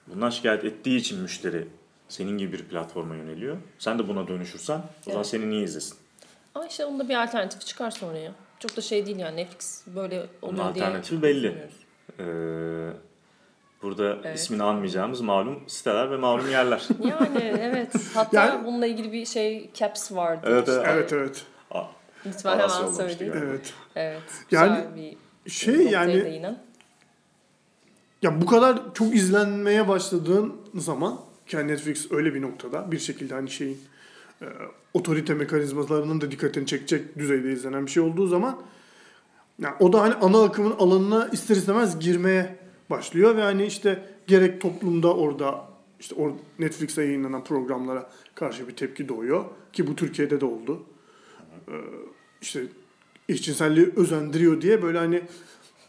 bundan şikayet ettiği için müşteri senin gibi bir platforma yöneliyor. Sen de buna dönüşürsen o zaman Evet. seni niye izlesin? Ama işte onda bir alternatif çıkar sonra ya. Çok da şey değil yani Netflix böyle Onun oluyor diye. alternatifi belli. Ee, burada Evet. ismini anmayacağımız malum siteler ve malum yerler. Yani evet. Hata Yani- bununla ilgili bir şey caps vardı. Evet, evet. Evet evet. Aa, Lütfen hemen söyleyeyim. Evet. Evet. Yani bir Şey yani değinen. ya bu kadar çok izlenmeye başladığın zaman ki yani Netflix öyle bir noktada bir şekilde hani şeyin e, otorite mekanizmalarının da dikkatini çekecek düzeyde izlenen bir şey olduğu zaman ya o da hani ana akımın alanına ister istemez girmeye başlıyor ve hani işte gerek toplumda orada işte or Netflix'e yayınlanan programlara karşı bir tepki doğuyor ki bu Türkiye'de de oldu. Ee, işte eşcinselliği özendiriyor diye böyle hani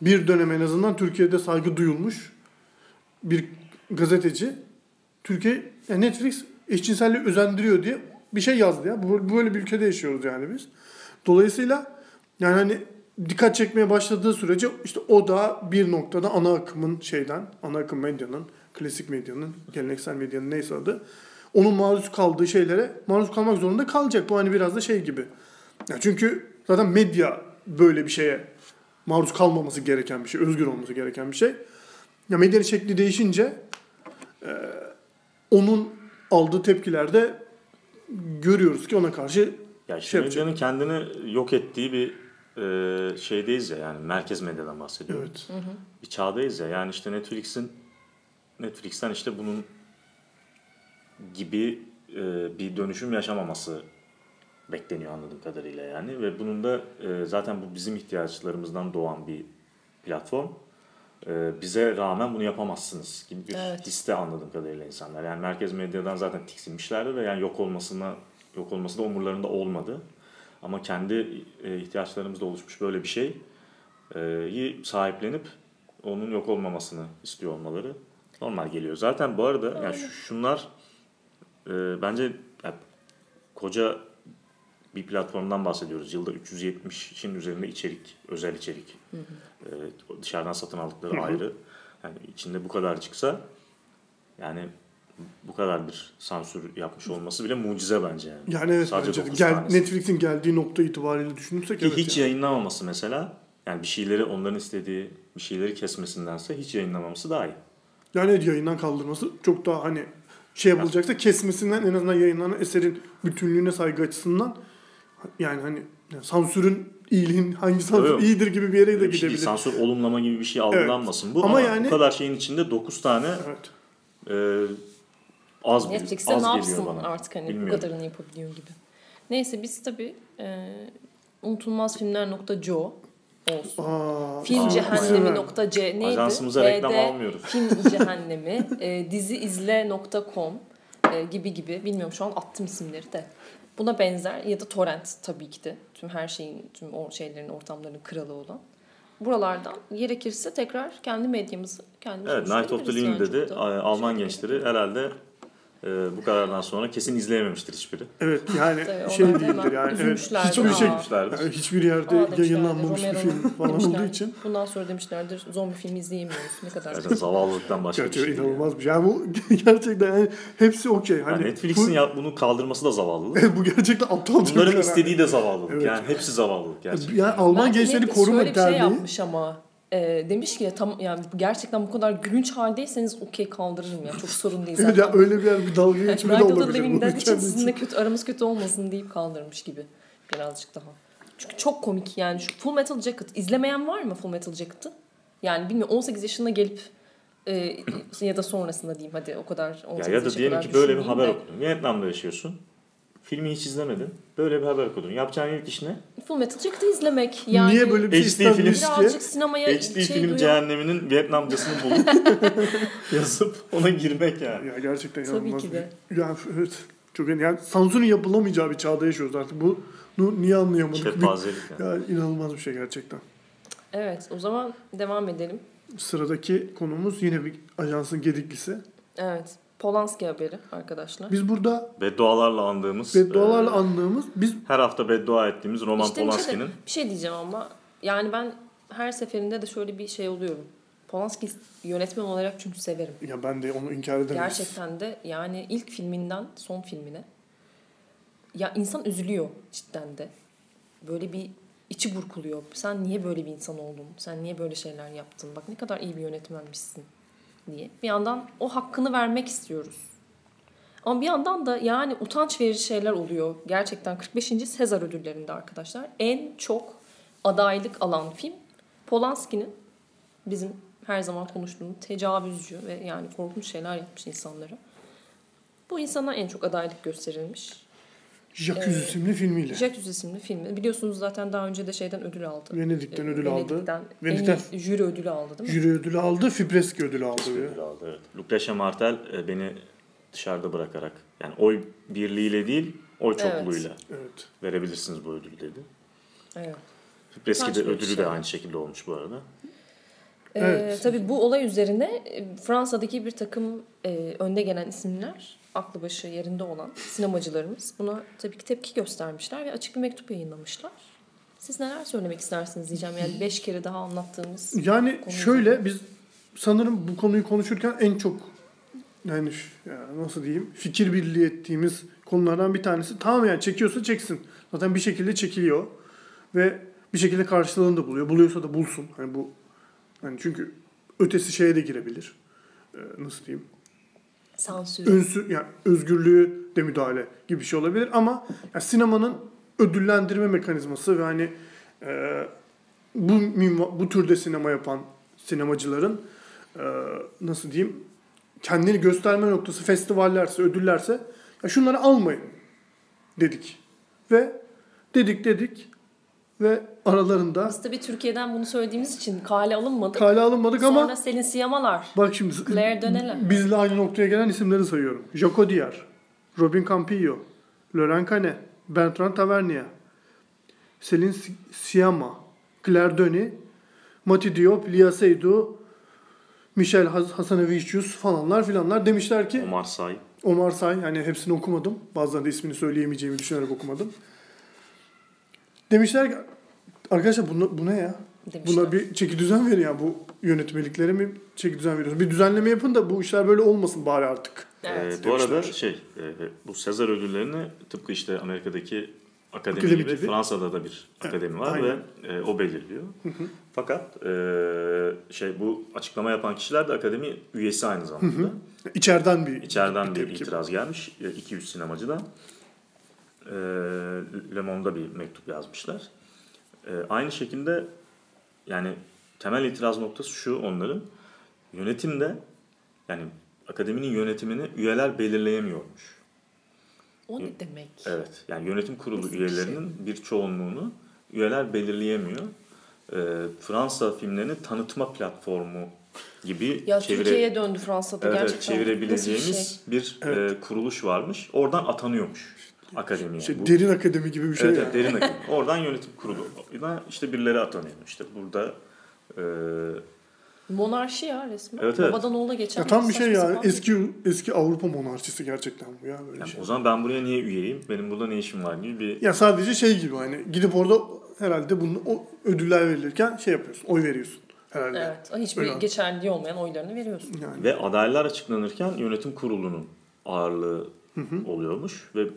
bir dönem en azından Türkiye'de saygı duyulmuş bir gazeteci Türkiye yani Netflix eşcinselliği özendiriyor diye bir şey yazdı ya. Bu- Böyle bir ülkede yaşıyoruz yani biz. Dolayısıyla yani hani dikkat çekmeye başladığı sürece işte o da bir noktada ana akımın şeyden, ana akım medyanın, klasik medyanın, geleneksel medyanın neyse adı onun maruz kaldığı şeylere maruz kalmak zorunda kalacak. Bu hani biraz da şey gibi. Ya çünkü zaten medya böyle bir şeye maruz kalmaması gereken bir şey, özgür olması gereken bir şey. Ya medyanın şekli değişince e, onun aldığı tepkilerde görüyoruz ki ona karşı Ya işte Şey yapacak. medyanın kendini yok ettiği bir e, şeydeyiz ya yani merkez medyadan bahsediyorum. evet Bir çağdayız ya yani işte Netflix'in Netflix'ten işte bunun gibi e, bir dönüşüm yaşamaması bekleniyor anladığım kadarıyla yani ve bunun da e, zaten bu bizim ihtiyaçlarımızdan doğan bir platform. E, bize rağmen bunu yapamazsınız gibi bir Evet. histe anladığım kadarıyla insanlar. Yani merkez medyadan zaten tiksinmişlerdi ve yani yok olmasına yok olması da umurlarında olmadı. Ama kendi e, ihtiyaçlarımızda oluşmuş böyle bir şey e, sahiplenip onun yok olmamasını istiyor olmaları normal geliyor. Zaten bu arada yani şu- şunlar e, bence yani koca bir platformdan bahsediyoruz. Yılda 370'in üzerinde içerik, özel içerik. E, dışarıdan satın aldıkları Hı hı. ayrı. Yani içinde bu kadar çıksa yani bu kadar bir sansür yapmış olması bile mucize bence yani. yani evet Sadece bence Gel, tanesi. Netflix'in geldiği nokta itibariyle düşünürsek Ki evet. hiç yani. yayınlamaması mesela yani bir şeyleri onların istediği bir şeyleri kesmesindense hiç yayınlamaması daha iyi. Yani evet, yayından kaldırması çok daha hani şey yapılacaksa kesmesinden en azından yayınlanan eserin bütünlüğüne saygı açısından yani hani sansürün iyiliğin hangi sansür Yok, iyidir gibi bir yere de bir şey gidebilir. sansür olumlama gibi bir şey algılanmasın. Bu Ama ama, yani- bu kadar şeyin içinde 9 tane Evet. e, az, bir, Netflix'te az ne geliyor yapsın bana. artık hani bu Bilmiyorum. kadarını yapabiliyor gibi. Neyse biz tabii e, unutulmazfilmler.co olsun. Aa, Film Aa, cehennemi.c neydi? Ajansımıza reklam HD almıyoruz. Film cehennemi, e, diziizle.com e, gibi gibi. Bilmiyorum şu an attım isimleri de. Buna benzer ya da torrent tabii ki de. Tüm her şeyin, tüm o şeylerin, ortamların kralı olan. Buralardan gerekirse tekrar kendi medyamızı kendimiz Evet Night of the oluşturabiliriz Living yani dedi. çok da A- Alman gençleri herhalde e, bu karardan sonra kesin izleyememiştir hiçbiri. Evet yani şey değildir yani. Evet, hiçbir şey yani hiçbir yerde Aa yayınlanmamış bir film falan olduğu için Bundan sonra demişlerdir zombi filmi izleyemiyoruz. Ne kadar Zaten zavallılıktan başka bir şey gerçekten inanılmaz bir şey. Yani bu gerçekten yani hepsi okey. Yani Hani Netflix'in bu, ya bunu kaldırması da zavallılık. Bu gerçekten aptalca bir Bunların istediği de zavallılık. Evet. Yani hepsi zavallılık gerçekten. Yani Alman Bence Gençleri Koruma şöyle bir şey Derneği yapmış ama e, demiş ki tam yani gerçekten bu kadar gülünç haldeyseniz okey kaldırırım ya çok sorun değil zaten. ya öyle bir yer bir dalga geçme de olabilir. Dead için sizinle kötü aramız kötü olmasın deyip kaldırmış gibi birazcık daha. Çünkü çok komik yani şu Full Metal Jacket izlemeyen var mı Full Metal Jacket'ı? Yani bilmiyorum 18 yaşına gelip e, ya da sonrasında diyeyim hadi o kadar 18 Ya ya da diyelim ki böyle bir haber de. okudun. Vietnam'da yaşıyorsun. Filmi hiç izlemedin. Böyle bir haber okudun. Yapacağın ilk iş ne? Full Metal Jacket'ı izlemek yani. Niye böyle bir şey HD film- ki? Birazcık sinemaya HD şey film duyan- cehenneminin Vietnamcasını bulup yazıp ona girmek yani. Ya gerçekten Tabii inanılmaz ki bir- de. Yani evet. Çok yani sansürün yapılamayacağı bir çağda yaşıyoruz artık. Bu bunu niye anlayamadık? Şefazelik yani. Ya inanılmaz bir şey gerçekten. Evet o zaman devam edelim. Sıradaki konumuz yine bir ajansın gediklisi. Evet. Polanski haberi arkadaşlar. Biz burada Beddualarla andığımız, beddualarla e, andığımız biz her hafta beddua ettiğimiz Roman İşte bir şey, Polanski'nin bir şey diyeceğim ama yani ben her seferinde de şöyle bir şey oluyorum. Polanski yönetmen olarak çünkü severim. ya ben de onu inkar edemeyiz. Gerçekten de yani ilk filminden son filmine ya insan üzülüyor cidden de. Böyle bir içi burkuluyor. Sen niye böyle bir insan oldun? Sen niye böyle şeyler yaptın? Bak ne kadar iyi bir yönetmenmişsin. Diye. Bir yandan o hakkını vermek istiyoruz. Ama bir yandan da yani utanç verici şeyler oluyor. Gerçekten 45. Sezar ödüllerinde arkadaşlar en çok adaylık alan film Polanski'nin bizim her zaman konuştuğumuz tecavüzcü ve yani korkunç şeyler yapmış insanlara. Bu insana en çok adaylık gösterilmiş. Jacques Ee, isimli filmiyle. Jacques isimli filmi. Biliyorsunuz zaten daha önce de şeyden ödül aldı. Venedik'ten Ee, ödül aldı. Venedik'ten Venedik'ten en iyi jüri ödülü aldı değil mi? jüri ödülü aldı. Fipreski ödülü aldı. ya. Ödül aldı, evet. Lucretia Martel e, beni dışarıda bırakarak yani oy birliğiyle değil oy çokluğuyla Evet. verebilirsiniz bu ödülü dedi. Evet. Fipreski de ödülü de şeyler. aynı şekilde olmuş bu arada. Ee, Evet. tabii bu olay üzerine e, Fransa'daki bir takım e, önde gelen isimler, aklı başı yerinde olan sinemacılarımız buna tabii ki tepki göstermişler ve açık bir mektup yayınlamışlar. Siz neler söylemek istersiniz diyeceğim. Yani beş kere daha anlattığımız. Yani şöyle biz sanırım bu konuyu konuşurken en çok yani nasıl diyeyim fikir birliği ettiğimiz konulardan bir tanesi tamam yani çekiyorsa çeksin. Zaten bir şekilde çekiliyor ve bir şekilde karşılığını da buluyor. Buluyorsa da bulsun. Hani bu hani çünkü ötesi şeye de girebilir. Ee, nasıl diyeyim? Sansür. Yani özgürlüğü de müdahale gibi bir şey olabilir ama yani sinemanın ödüllendirme mekanizması ve hani e, bu bu türde sinema yapan sinemacıların e, nasıl diyeyim kendini gösterme noktası festivallerse, ödüllerse ya şunları almayın dedik. Ve dedik dedik ve aralarında Biz tabii Türkiye'den bunu söylediğimiz için kale alınmadık. kale alınmadık Sonra ama Selin Siyamalar. Bak şimdi Claire Döneler. bizle aynı noktaya gelen isimleri sayıyorum. Jaco Diar, Robin Campillo, Laurent Canet, Bertrand Tavernier, Selin Si- Siama, Claire Denis, Mati Diop, Lia Seydoux, Michel Has- Hasanavicius falanlar filanlar demişler ki Omar Say. Omar Say yani hepsini okumadım. Bazılarında ismini söyleyemeyeceğimi düşünerek okumadım. Demişler ki arkadaşlar bu, bu ne ya? Demişler. Buna bir çeki düzen verin ya bu yönetmeliklere mi çeki düzen veriyorsun? Bir düzenleme yapın da bu işler böyle olmasın bari artık. Evet. Ee, bu arada şey e, bu Sezar ödüllerini tıpkı işte Amerika'daki akademi, Akademi gibi, gibi. Fransa'da da bir akademi var aynen. ve e, o belirliyor. Fakat e, şey bu açıklama yapan kişiler de akademi üyesi aynı zamanda. İçeriden bir İçeriden bir tepki. itiraz gelmiş. E, 200 sinemacıdan. E, Le Monde'a bir mektup yazmışlar. E, aynı şekilde yani temel itiraz noktası şu onların. Yönetimde yani akademinin yönetimini üyeler belirleyemiyormuş. O ne demek? Evet. Yani yönetim kurulu Nasıl bir üyelerinin bir çoğunluğunu üyeler belirleyemiyor. E, Fransa filmlerini tanıtma platformu gibi Ya çevire- Türkiye'ye döndü Fransa'da Evet, evet, gerçekten. çevirebileceğimiz bir şey? bir, e, kuruluş varmış. Oradan atanıyormuş akademiye. şey, Bu- derin akademi gibi bir şey. evet, evet, derin akademi. Oradan yönetim kurulu. işte birileri atanıyor. İşte burada e, Monarşi ya resmen. Evet, evet. Babadan oğula geçen. Ya tam bir şey ya. Eski eski Avrupa monarşisi gerçekten bu ya böyle yani şey. o zaman ben buraya niye üyeyim? Benim burada ne işim var gibi bir Ya sadece şey gibi hani gidip orada herhalde bunu o ödüller verilirken şey yapıyorsun. Oy veriyorsun herhalde. Evet. Hiçbir Öyle. geçerliliği olmayan oylarını veriyorsun. Yani Ve adaylar açıklanırken yönetim kurulunun ağırlığı oluyormuş ve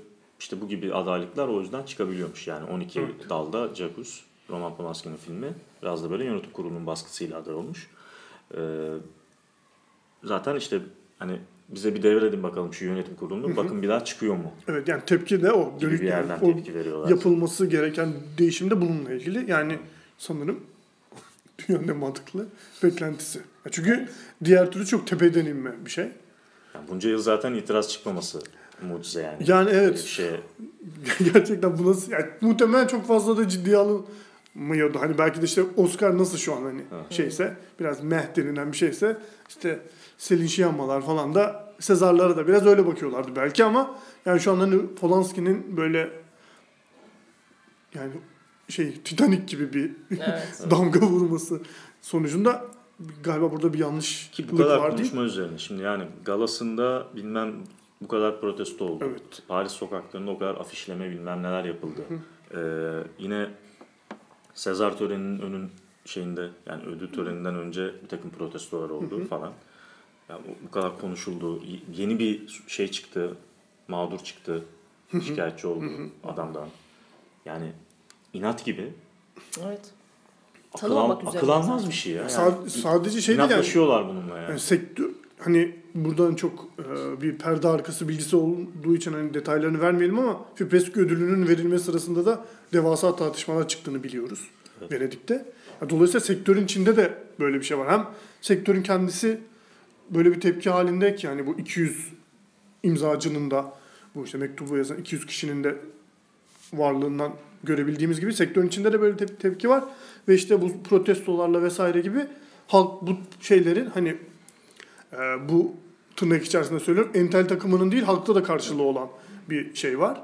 işte bu gibi adaylıklar o yüzden çıkabiliyormuş. Yani 12 dalda Jacques, Roman Polanski'nin filmi biraz da böyle yönetim kurulunun baskısıyla aday olmuş. Ee, zaten işte hani bize bir devredin bakalım şu yönetim kurulunu. Bakın bir daha çıkıyor mu? evet yani tepki de o. Gibi Dönük bir yerden o tepki veriyorlar. yapılması gereken değişimde bununla ilgili. Yani sanırım dünyanın en mantıklı beklentisi. Çünkü diğer türlü çok tepeden inme bir şey. Yani bunca yıl zaten itiraz çıkmaması mucize yani. Yani evet. Şeye Gerçekten bu nasıl yani muhtemelen çok fazla da ciddiye alınmıyordu. Hani belki de işte Oscar nasıl şu an hani şeyse biraz meh denilen bir şeyse işte Selin Şiyanmalar falan da Sezarlara da biraz öyle bakıyorlardı belki ama yani şu an hani Polanski'nin böyle yani şey Titanic gibi bir Evet. damga vurması sonucunda galiba burada bir yanlışlık Ki bu kadar var değil. konuşma üzerine. Şimdi yani galasında bilmem bu kadar protesto oldu. Evet. Paris sokaklarında o kadar afişleme bilmem neler yapıldı. Ee, yine Sezar töreninin önün şeyinde yani ödül töreninden önce bir takım protestolar oldu falan. Yani bu- kadar konuşuldu. Yeni bir şey çıktı. Mağdur çıktı. Şikayetçi oldu adamdan. Yani inat gibi Evet. akıl, akıl almaz bir şey ya. Yani, Sa- sadece şey değil yani. bununla yani. Yani sektör hani buradan çok e, bir perde arkası bilgisi olduğu için hani detaylarını vermeyelim ama Fipreski ödülünün verilme sırasında da devasa tartışmalar çıktığını biliyoruz Venedik'te. Ya Dolayısıyla sektörün içinde de böyle bir şey var. Hem sektörün kendisi böyle bir tepki halinde ki yani bu 200 imzacının da bu işte mektubu yazan 200 kişinin de varlığından görebildiğimiz gibi sektörün içinde de böyle tep- tepki var ve işte bu protestolarla vesaire gibi halk bu şeylerin hani e, bu tırnak içerisinde söylüyorum entel takımının değil halkta da karşılığı olan bir şey var.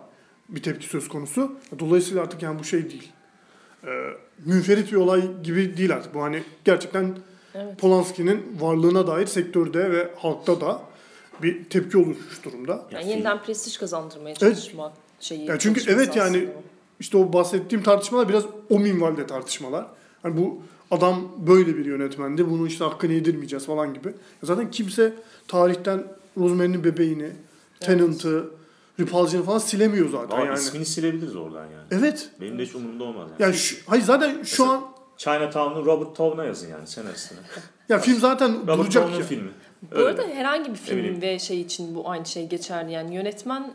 Bir tepki söz konusu. Dolayısıyla artık yani bu şey değil. E, münferit bir olay gibi değil artık. Bu hani gerçekten Evet. Polanski'nin varlığına dair sektörde ve halkta da bir tepki oluşmuş durumda. Yani Ya yeniden prestij kazandırmaya Evet. çalışma şeyi. Ya çünkü evet yani işte o bahsettiğim tartışmalar biraz o minvalde tartışmalar. Hani bu adam böyle bir yönetmendi. Bunu işte hakkını yedirmeyeceğiz falan gibi. Zaten kimse tarihten Rosemary'nin bebeğini, Tenant'ı, Repulsion'ı falan silemiyor zaten Ama yani. ismini silebiliriz oradan yani. Evet. Benim de hiç umurumda olmaz yani. Yani şu, hayır zaten şu an Chinatown'u Robert Towne'a yazın yani senaristine. ya film zaten Robert duracak Towne'un ya. filmi. Bu Öyle. arada herhangi bir film ve şey için bu aynı şey geçerli. Yani yönetmen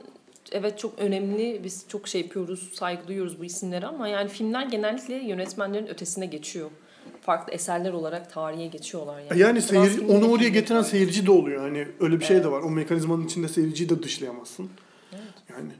evet çok önemli. Biz çok şey yapıyoruz, saygı duyuyoruz bu isimlere ama yani filmler genellikle yönetmenlerin ötesine geçiyor. Farklı eserler olarak tarihe geçiyorlar yani. Yani seyirci, Polanski'nin onu oraya getiren var. seyirci de oluyor. Hani öyle bir şey de var. O mekanizmanın içinde seyirciyi de dışlayamazsın. Yani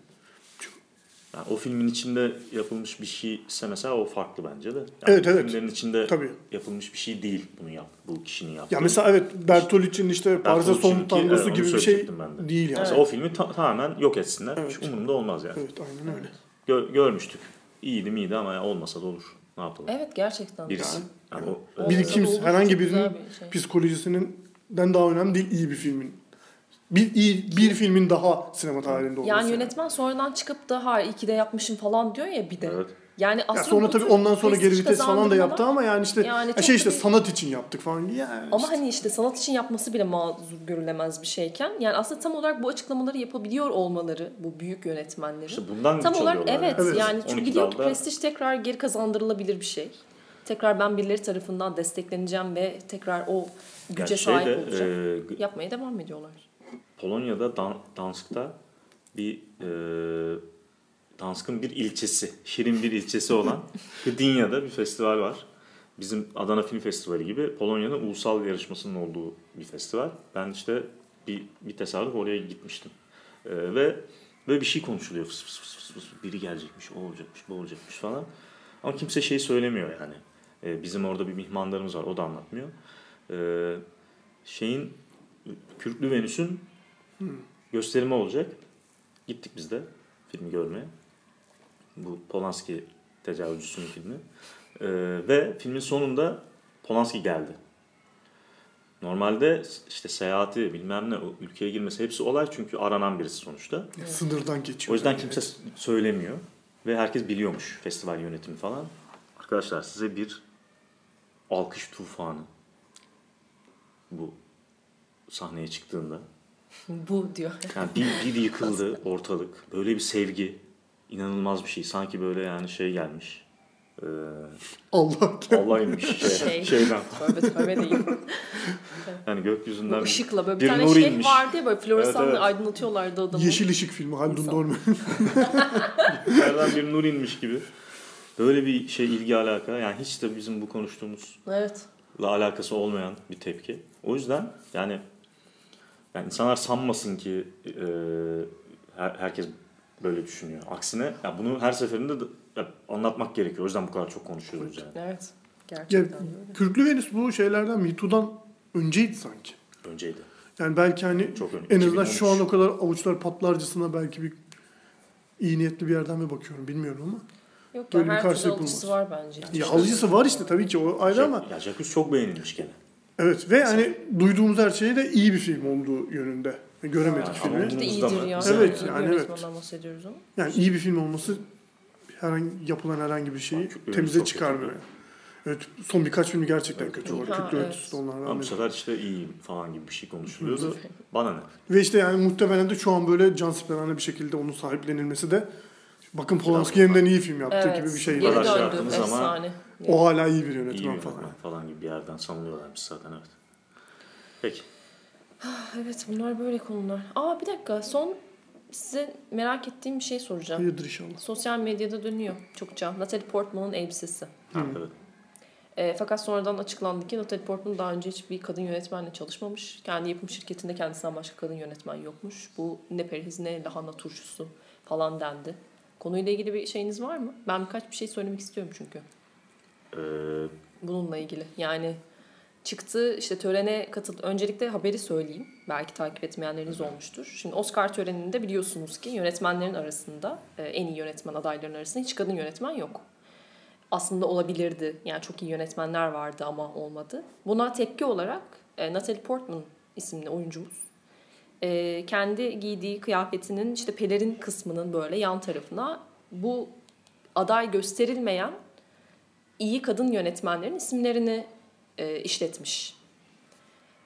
Yani o filmin içinde yapılmış bir şeyse mesela o farklı bence de. Yani Evet, evet. Filmlerin içinde Tabii. yapılmış bir şey değil bunu yap, bu kişinin yaptığı. ya mesela evet Bertolucci'nin işte Paris'e son tangosu evet, gibi bir şey de. değil yani. Mesela o filmi ta- tamamen yok etsinler. Evet. Hiç umurumda olmaz yani. Evet aynen öyle. Gö- görmüştük. İyiydi miydi ama ya olmasa da olur. Ne yapalım? Evet gerçekten. Birisi. Yani o, O- Bir kimse herhangi birinin bir şey. psikolojisinden daha önemli değil iyi bir filmin. Bir iyi bir filmin daha sinema tarihinde olması. Yani yönetmen sonradan çıkıp da ha iyi ki de yapmışım falan diyor ya bir de. Evet. Yani Ya aslında sonra bu tabii ondan sonra geri vites falan da yaptı ama yani işte Yani ya şey işte bir- sanat için yaptık falan. Ya Ama işte. hani işte sanat için yapması bile mazur görülemez bir şeyken yani aslında tam olarak bu açıklamaları yapabiliyor olmaları bu büyük yönetmenlerin. İşte bundan tam olarak evet, Evet. yani çünkü 12 biliyor ki prestij tekrar geri kazandırılabilir bir şey. Tekrar ben birileri tarafından destekleneceğim ve tekrar o güce Yani sahip olacağım. e, Yapmaya devam ediyorlar. Polonya'da Dan- Dansk'ta bir e, Dansk'ın bir ilçesi, şirin bir ilçesi olan Gdynia'da bir festival var. Bizim Adana Film Festivali gibi Polonya'nın ulusal yarışmasının olduğu bir festival. Ben işte bir, bir tesadüf oraya gitmiştim. E, ve ve bir şey konuşuluyor. Fıs fıs fıs fıs. Biri gelecekmiş, o olacakmış, bu olacakmış falan. Ama kimse şey söylemiyor yani. E, bizim orada bir mihmandarımız var, o da anlatmıyor. E, şeyin Kürklü Venüs'ün gösterimi olacak. Gittik biz de filmi görmeye. Bu Polanski tecavüzcüsünün filmi. Ee, ve filmin sonunda Polanski geldi. Normalde işte seyahati bilmem ne o ülkeye girmesi hepsi olay çünkü aranan birisi sonuçta. Sınırdan geçiyor. O yüzden yani. kimse söylemiyor ve herkes biliyormuş festival yönetimi falan. Arkadaşlar size bir alkış tufanı bu sahneye çıktığında Bu diyor. yani bir, bir yıkıldı ortalık. Böyle bir sevgi. inanılmaz bir şey. Sanki böyle yani şey gelmiş. Ee, Allah Allah inmiş şey, Şey. şeyden. Tövbe tövbe değil. Yani gökyüzünden Bu ışıkla böyle bir, bir tane şey inmiş. vardı ya böyle floresanla Evet, evet. aydınlatıyorlardı adamı. Yeşil Işık filmi Haldun. Dorman. yerden bir nur inmiş gibi. Böyle bir şey ilgi alaka. Yani hiç de bizim bu konuştuğumuzla Evet. alakası olmayan bir tepki. O yüzden yani yani insanlar sanmasın ki e, her, herkes böyle düşünüyor. Aksine ya bunu her seferinde de, ya anlatmak gerekiyor. O yüzden bu kadar çok konuşuyoruz yani. Evet. Ya, Gerçekten öyle. Kürklü Venüs bu şeylerden MeToo'dan önceydi sanki. Önceydi. Yani belki hani Çok ön- en azından 2013. şu an o kadar avuçlar patlarcasına belki bir iyi niyetli bir yerden mi bakıyorum bilmiyorum ama. Yok ya her türlü alıcısı var bence. Ya alıcısı var işte tabii ki o ayrı Şey, ama Ya Jacques çok beğenilmiş gene. evet ve hani duyduğumuz her şeyi de iyi bir film olduğu yönünde. Göremedik Ha, filmi. ama de iyidir ya. Evet, bir yani evet. bahsediyoruz ama. Yani iyi bir film olması herhangi yapılan herhangi bir şeyi Kürklü temize çıkarmıyor. Evet son birkaç filmi gerçekten Evet, kötü Ha, Venüs evet. de onlardan Ama bu sefer işte iyi falan gibi bir şey konuşuluyordu. Bana ne? Ve işte yani muhtemelen de şu an böyle can siperhane bir şekilde onun sahiplenilmesi de bakın Polanski yeniden iyi film yaptı Evet. gibi bir şey. Geri şey döndü. zaman- Efsane. O hala iyi bir iyi yönetmen yönetmen falan. falan. gibi bir yerden sanılıyorlarmış zaten evet. Peki. Evet bunlar böyle konular. Aa bir dakika son size merak ettiğim bir şey soracağım. Hayırdır inşallah. Sosyal medyada dönüyor çokça. Natalie Portman'ın elbisesi. Evet. E, fakat sonradan açıklandı ki Natalie Portman daha önce hiçbir kadın yönetmenle çalışmamış. Kendi yapım şirketinde kendisinden başka kadın yönetmen yokmuş. Bu ne perhiz ne lahana turşusu falan dendi. Konuyla ilgili bir şeyiniz var mı? Ben birkaç bir şey söylemek istiyorum çünkü. Ee, bununla ilgili. Yani çıktı işte törene katıldı. Öncelikle haberi söyleyeyim. Belki takip etmeyenleriniz olmuştur. Şimdi Oscar töreninde biliyorsunuz ki yönetmenlerin arasında e, en iyi yönetmen adaylarının arasında hiç kadın yönetmen yok. Aslında olabilirdi. Yani çok iyi yönetmenler vardı ama olmadı. Buna tepki olarak e, Natalie Portman isimli oyuncumuz e, kendi giydiği kıyafetinin işte pelerin kısmının böyle yan tarafına bu aday gösterilmeyen iyi kadın yönetmenlerin isimlerini e, işletmiş.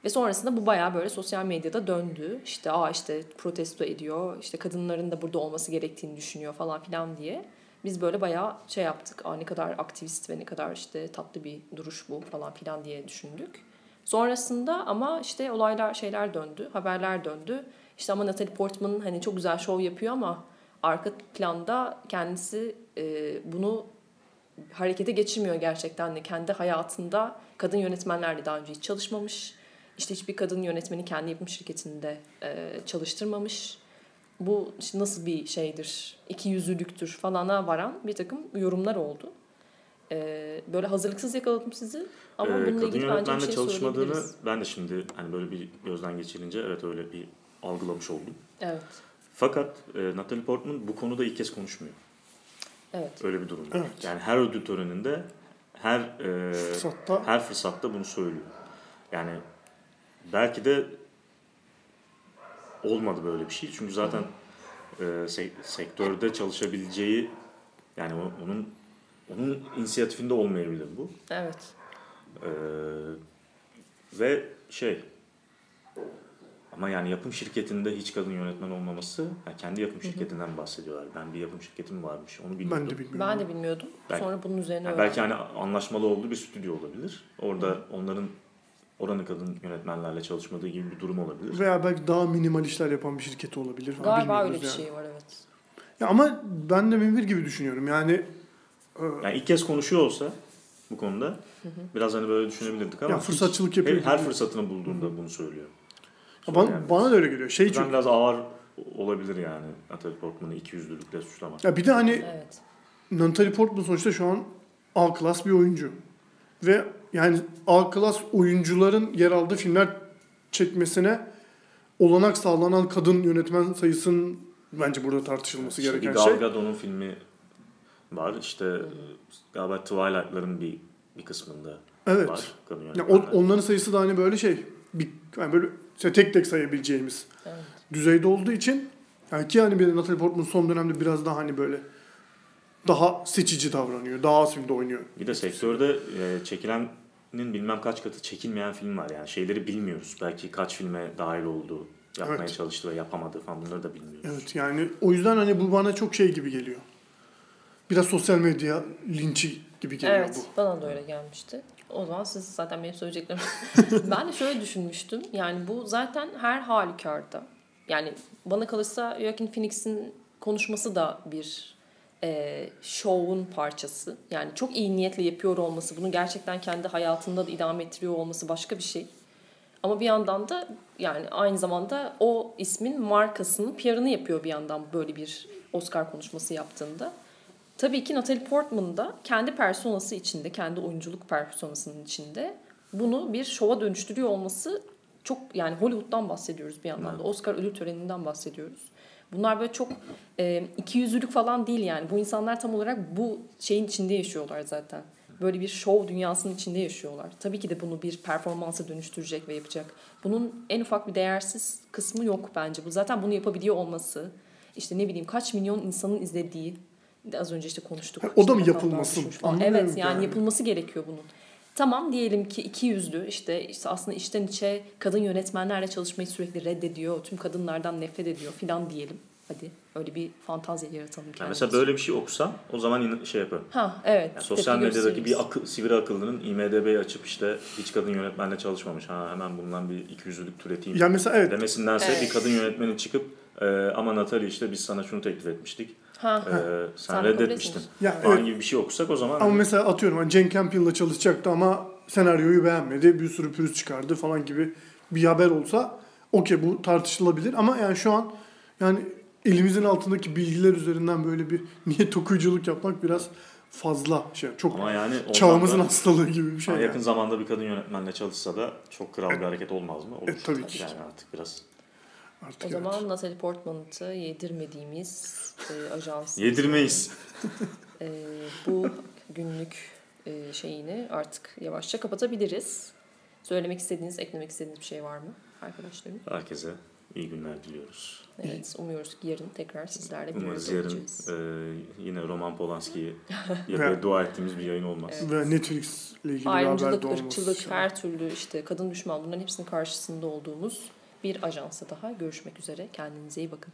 Ve sonrasında bu bayağı böyle sosyal medyada döndü. İşte aa işte protesto ediyor. işte kadınların da burada olması gerektiğini düşünüyor falan filan diye. Biz böyle bayağı şey yaptık. Aa ne kadar aktivist ve ne kadar işte tatlı bir duruş bu falan filan diye düşündük. Sonrasında ama işte olaylar şeyler döndü. Haberler döndü. İşte ama Natalie Portman hani çok güzel şov yapıyor ama arka planda kendisi e, bunu harekete geçirmiyor gerçekten de. Kendi hayatında kadın yönetmenlerle daha önce hiç çalışmamış. İşte hiçbir kadın yönetmeni kendi yapım şirketinde e, çalıştırmamış. Bu işte nasıl bir şeydir, iki yüzlülüktür falana varan bir takım yorumlar oldu. E, böyle hazırlıksız yakaladım sizi. Ama Ee, bununla kadın ilgili bence bir yönetmenle şey çalışmadığını ben de şimdi hani böyle bir gözden geçirince evet öyle bir algılamış oldum. Evet, Fakat e, Natalie Portman bu konuda ilk kez konuşmuyor. evet. Öyle bir durum var. Evet. Yani her ödül töreninde her e, Fırsatta her fırsatta bunu söylüyor. Yani belki de olmadı böyle bir şey. Çünkü zaten e, se- sektörde çalışabileceği yani onun onun inisiyatifinde olmayabilir bu. Evet. Ee, ve şey ama yani yapım şirketinde hiç kadın yönetmen olmaması yani kendi yapım şirketinden bahsediyorlar. Ben bir yapım şirketim varmış onu bilmiyordum. ben de bilmiyorum. Ben de bilmiyordum. Belki- Sonra bunun üzerine Yani belki hani anlaşmalı olduğu bir stüdyo olabilir. Orada onların oranın kadın yönetmenlerle çalışmadığı gibi bir durum olabilir. Veya belki daha minimal işler yapan bir şirketi olabilir. Galiba öyle bir yani. şey var evet. Ya ama ben de Münir gibi düşünüyorum. Yani Yani ilk kez konuşuyor olsa bu konuda biraz hani böyle düşünebilirdik ama ya fırsatçılık yapıyor. her, her fırsatını bulduğunda bunu söylüyor. Ya bana, Yani. bana da öyle geliyor. Şey çünkü. biraz ağır olabilir yani Natalie Portman'ı iki yüzlülükle suçlamak. Ya bir de hani Evet. Natalie Portman sonuçta şu an A klas bir oyuncu. Ve yani A klas oyuncuların yer aldığı filmler çekmesine olanak sağlanan kadın yönetmen sayısının bence burada tartışılması İşte gereken Gal şey. Gadot'un filmi var. İşte galiba Twilight'ların bir bir kısmında Evet. var kadın Ya yönetmenler. o- onların sayısı da hani böyle şey bir yani böyle işte tek tek sayabileceğimiz Evet. düzeyde olduğu için yani ki hani bir Natalie Portman son dönemde biraz daha hani böyle daha seçici davranıyor. Daha az filmde oynuyor. Bir de sektörde e, çekilenin bilmem kaç katı çekilmeyen film var. Yani şeyleri bilmiyoruz. Belki kaç filme dahil oldu, yapmaya Evet. çalıştı ve yapamadı falan bunları da bilmiyoruz. Evet yani o yüzden hani bu bana çok şey gibi geliyor. Biraz sosyal medya linçi gibi geliyor Evet, bu. bana da öyle gelmişti. O zaman siz zaten benim söyleyeceklerim. ben de şöyle düşünmüştüm. Yani bu zaten her halükarda. Yani bana kalırsa Joaquin Phoenix'in konuşması da bir e, şovun parçası. Yani çok iyi niyetle yapıyor olması, bunu gerçekten kendi hayatında da idame ettiriyor olması başka bir şey. Ama bir yandan da yani aynı zamanda o ismin markasının PR'ını yapıyor bir yandan böyle bir Oscar konuşması yaptığında. Tabii ki Natalie Portman da kendi personası içinde, kendi oyunculuk personasının içinde bunu bir şova dönüştürüyor olması çok yani Hollywood'dan bahsediyoruz bir yandan da. Oscar ödül töreninden bahsediyoruz. Bunlar böyle çok e, ikiyüzlülük falan değil yani. Bu insanlar tam olarak bu şeyin içinde yaşıyorlar zaten. Böyle bir şov dünyasının içinde yaşıyorlar. Tabii ki de bunu bir performansa dönüştürecek ve yapacak. Bunun en ufak bir değersiz kısmı yok bence. Bu zaten bunu yapabiliyor olması. işte ne bileyim kaç milyon insanın izlediği az önce işte konuştuk. Ha, o da mı yapılmasın? Evet yani yani. yapılması gerekiyor bunun. Tamam diyelim ki iki yüzlü işte, işte aslında içten içe kadın yönetmenlerle çalışmayı sürekli reddediyor. Tüm kadınlardan nefret ediyor filan diyelim. Hadi öyle bir fantazya yaratalım Yani mesela böyle bir şey okusam o zaman yine şey yaparım. Ha evet. Yani sosyal medyadaki bir akıl, sivri akıllının IMDB'yi açıp işte hiç kadın yönetmenle çalışmamış. Ha hemen bundan bir iki yüzlülük türeteyim. Ya mesela evet Demesindense Evet. bir kadın yönetmenin çıkıp e, ama Natalie işte biz sana şunu teklif etmiştik. Ha. E, sen, Sen reddetmiştin. ya Falan evet. gibi bir şey okusak o zaman Ama mesela atıyorum hani Jane Campion'la çalışacaktı ama senaryoyu beğenmedi. Bir sürü pürüz çıkardı falan gibi bir haber olsa okey bu tartışılabilir ama yani şu an yani elimizin altındaki bilgiler üzerinden böyle bir niyet okuyuculuk yapmak biraz fazla şey. Çok ama yani çağımızın da- hastalığı gibi bir şey. Yani. yakın zamanda bir kadın yönetmenle çalışsa da çok kral bir hareket olmaz mı? Olur. E, tabii ki. Yani artık biraz. Artık O evet. zaman Natalie Portman'ı yedirmediğimiz e, ajans. Yedirmeyiz. E, bu günlük e, şeyini artık yavaşça kapatabiliriz. Söylemek istediğiniz, eklemek istediğiniz bir şey var mı arkadaşlarım? Herkese iyi günler diliyoruz. Evet, umuyoruz ki yarın tekrar sizlerle bir Umarız yarın olacağız. e, yine Roman Polanski'ye Ve- dua ettiğimiz bir yayın olmaz. Evet. Ve Netflix ile ilgili bir haber Ayrımcılık, de olması. ırkçılık, her türlü işte kadın düşman bunların hepsinin karşısında olduğumuz bir ajansa daha görüşmek üzere. Kendinize iyi bakın.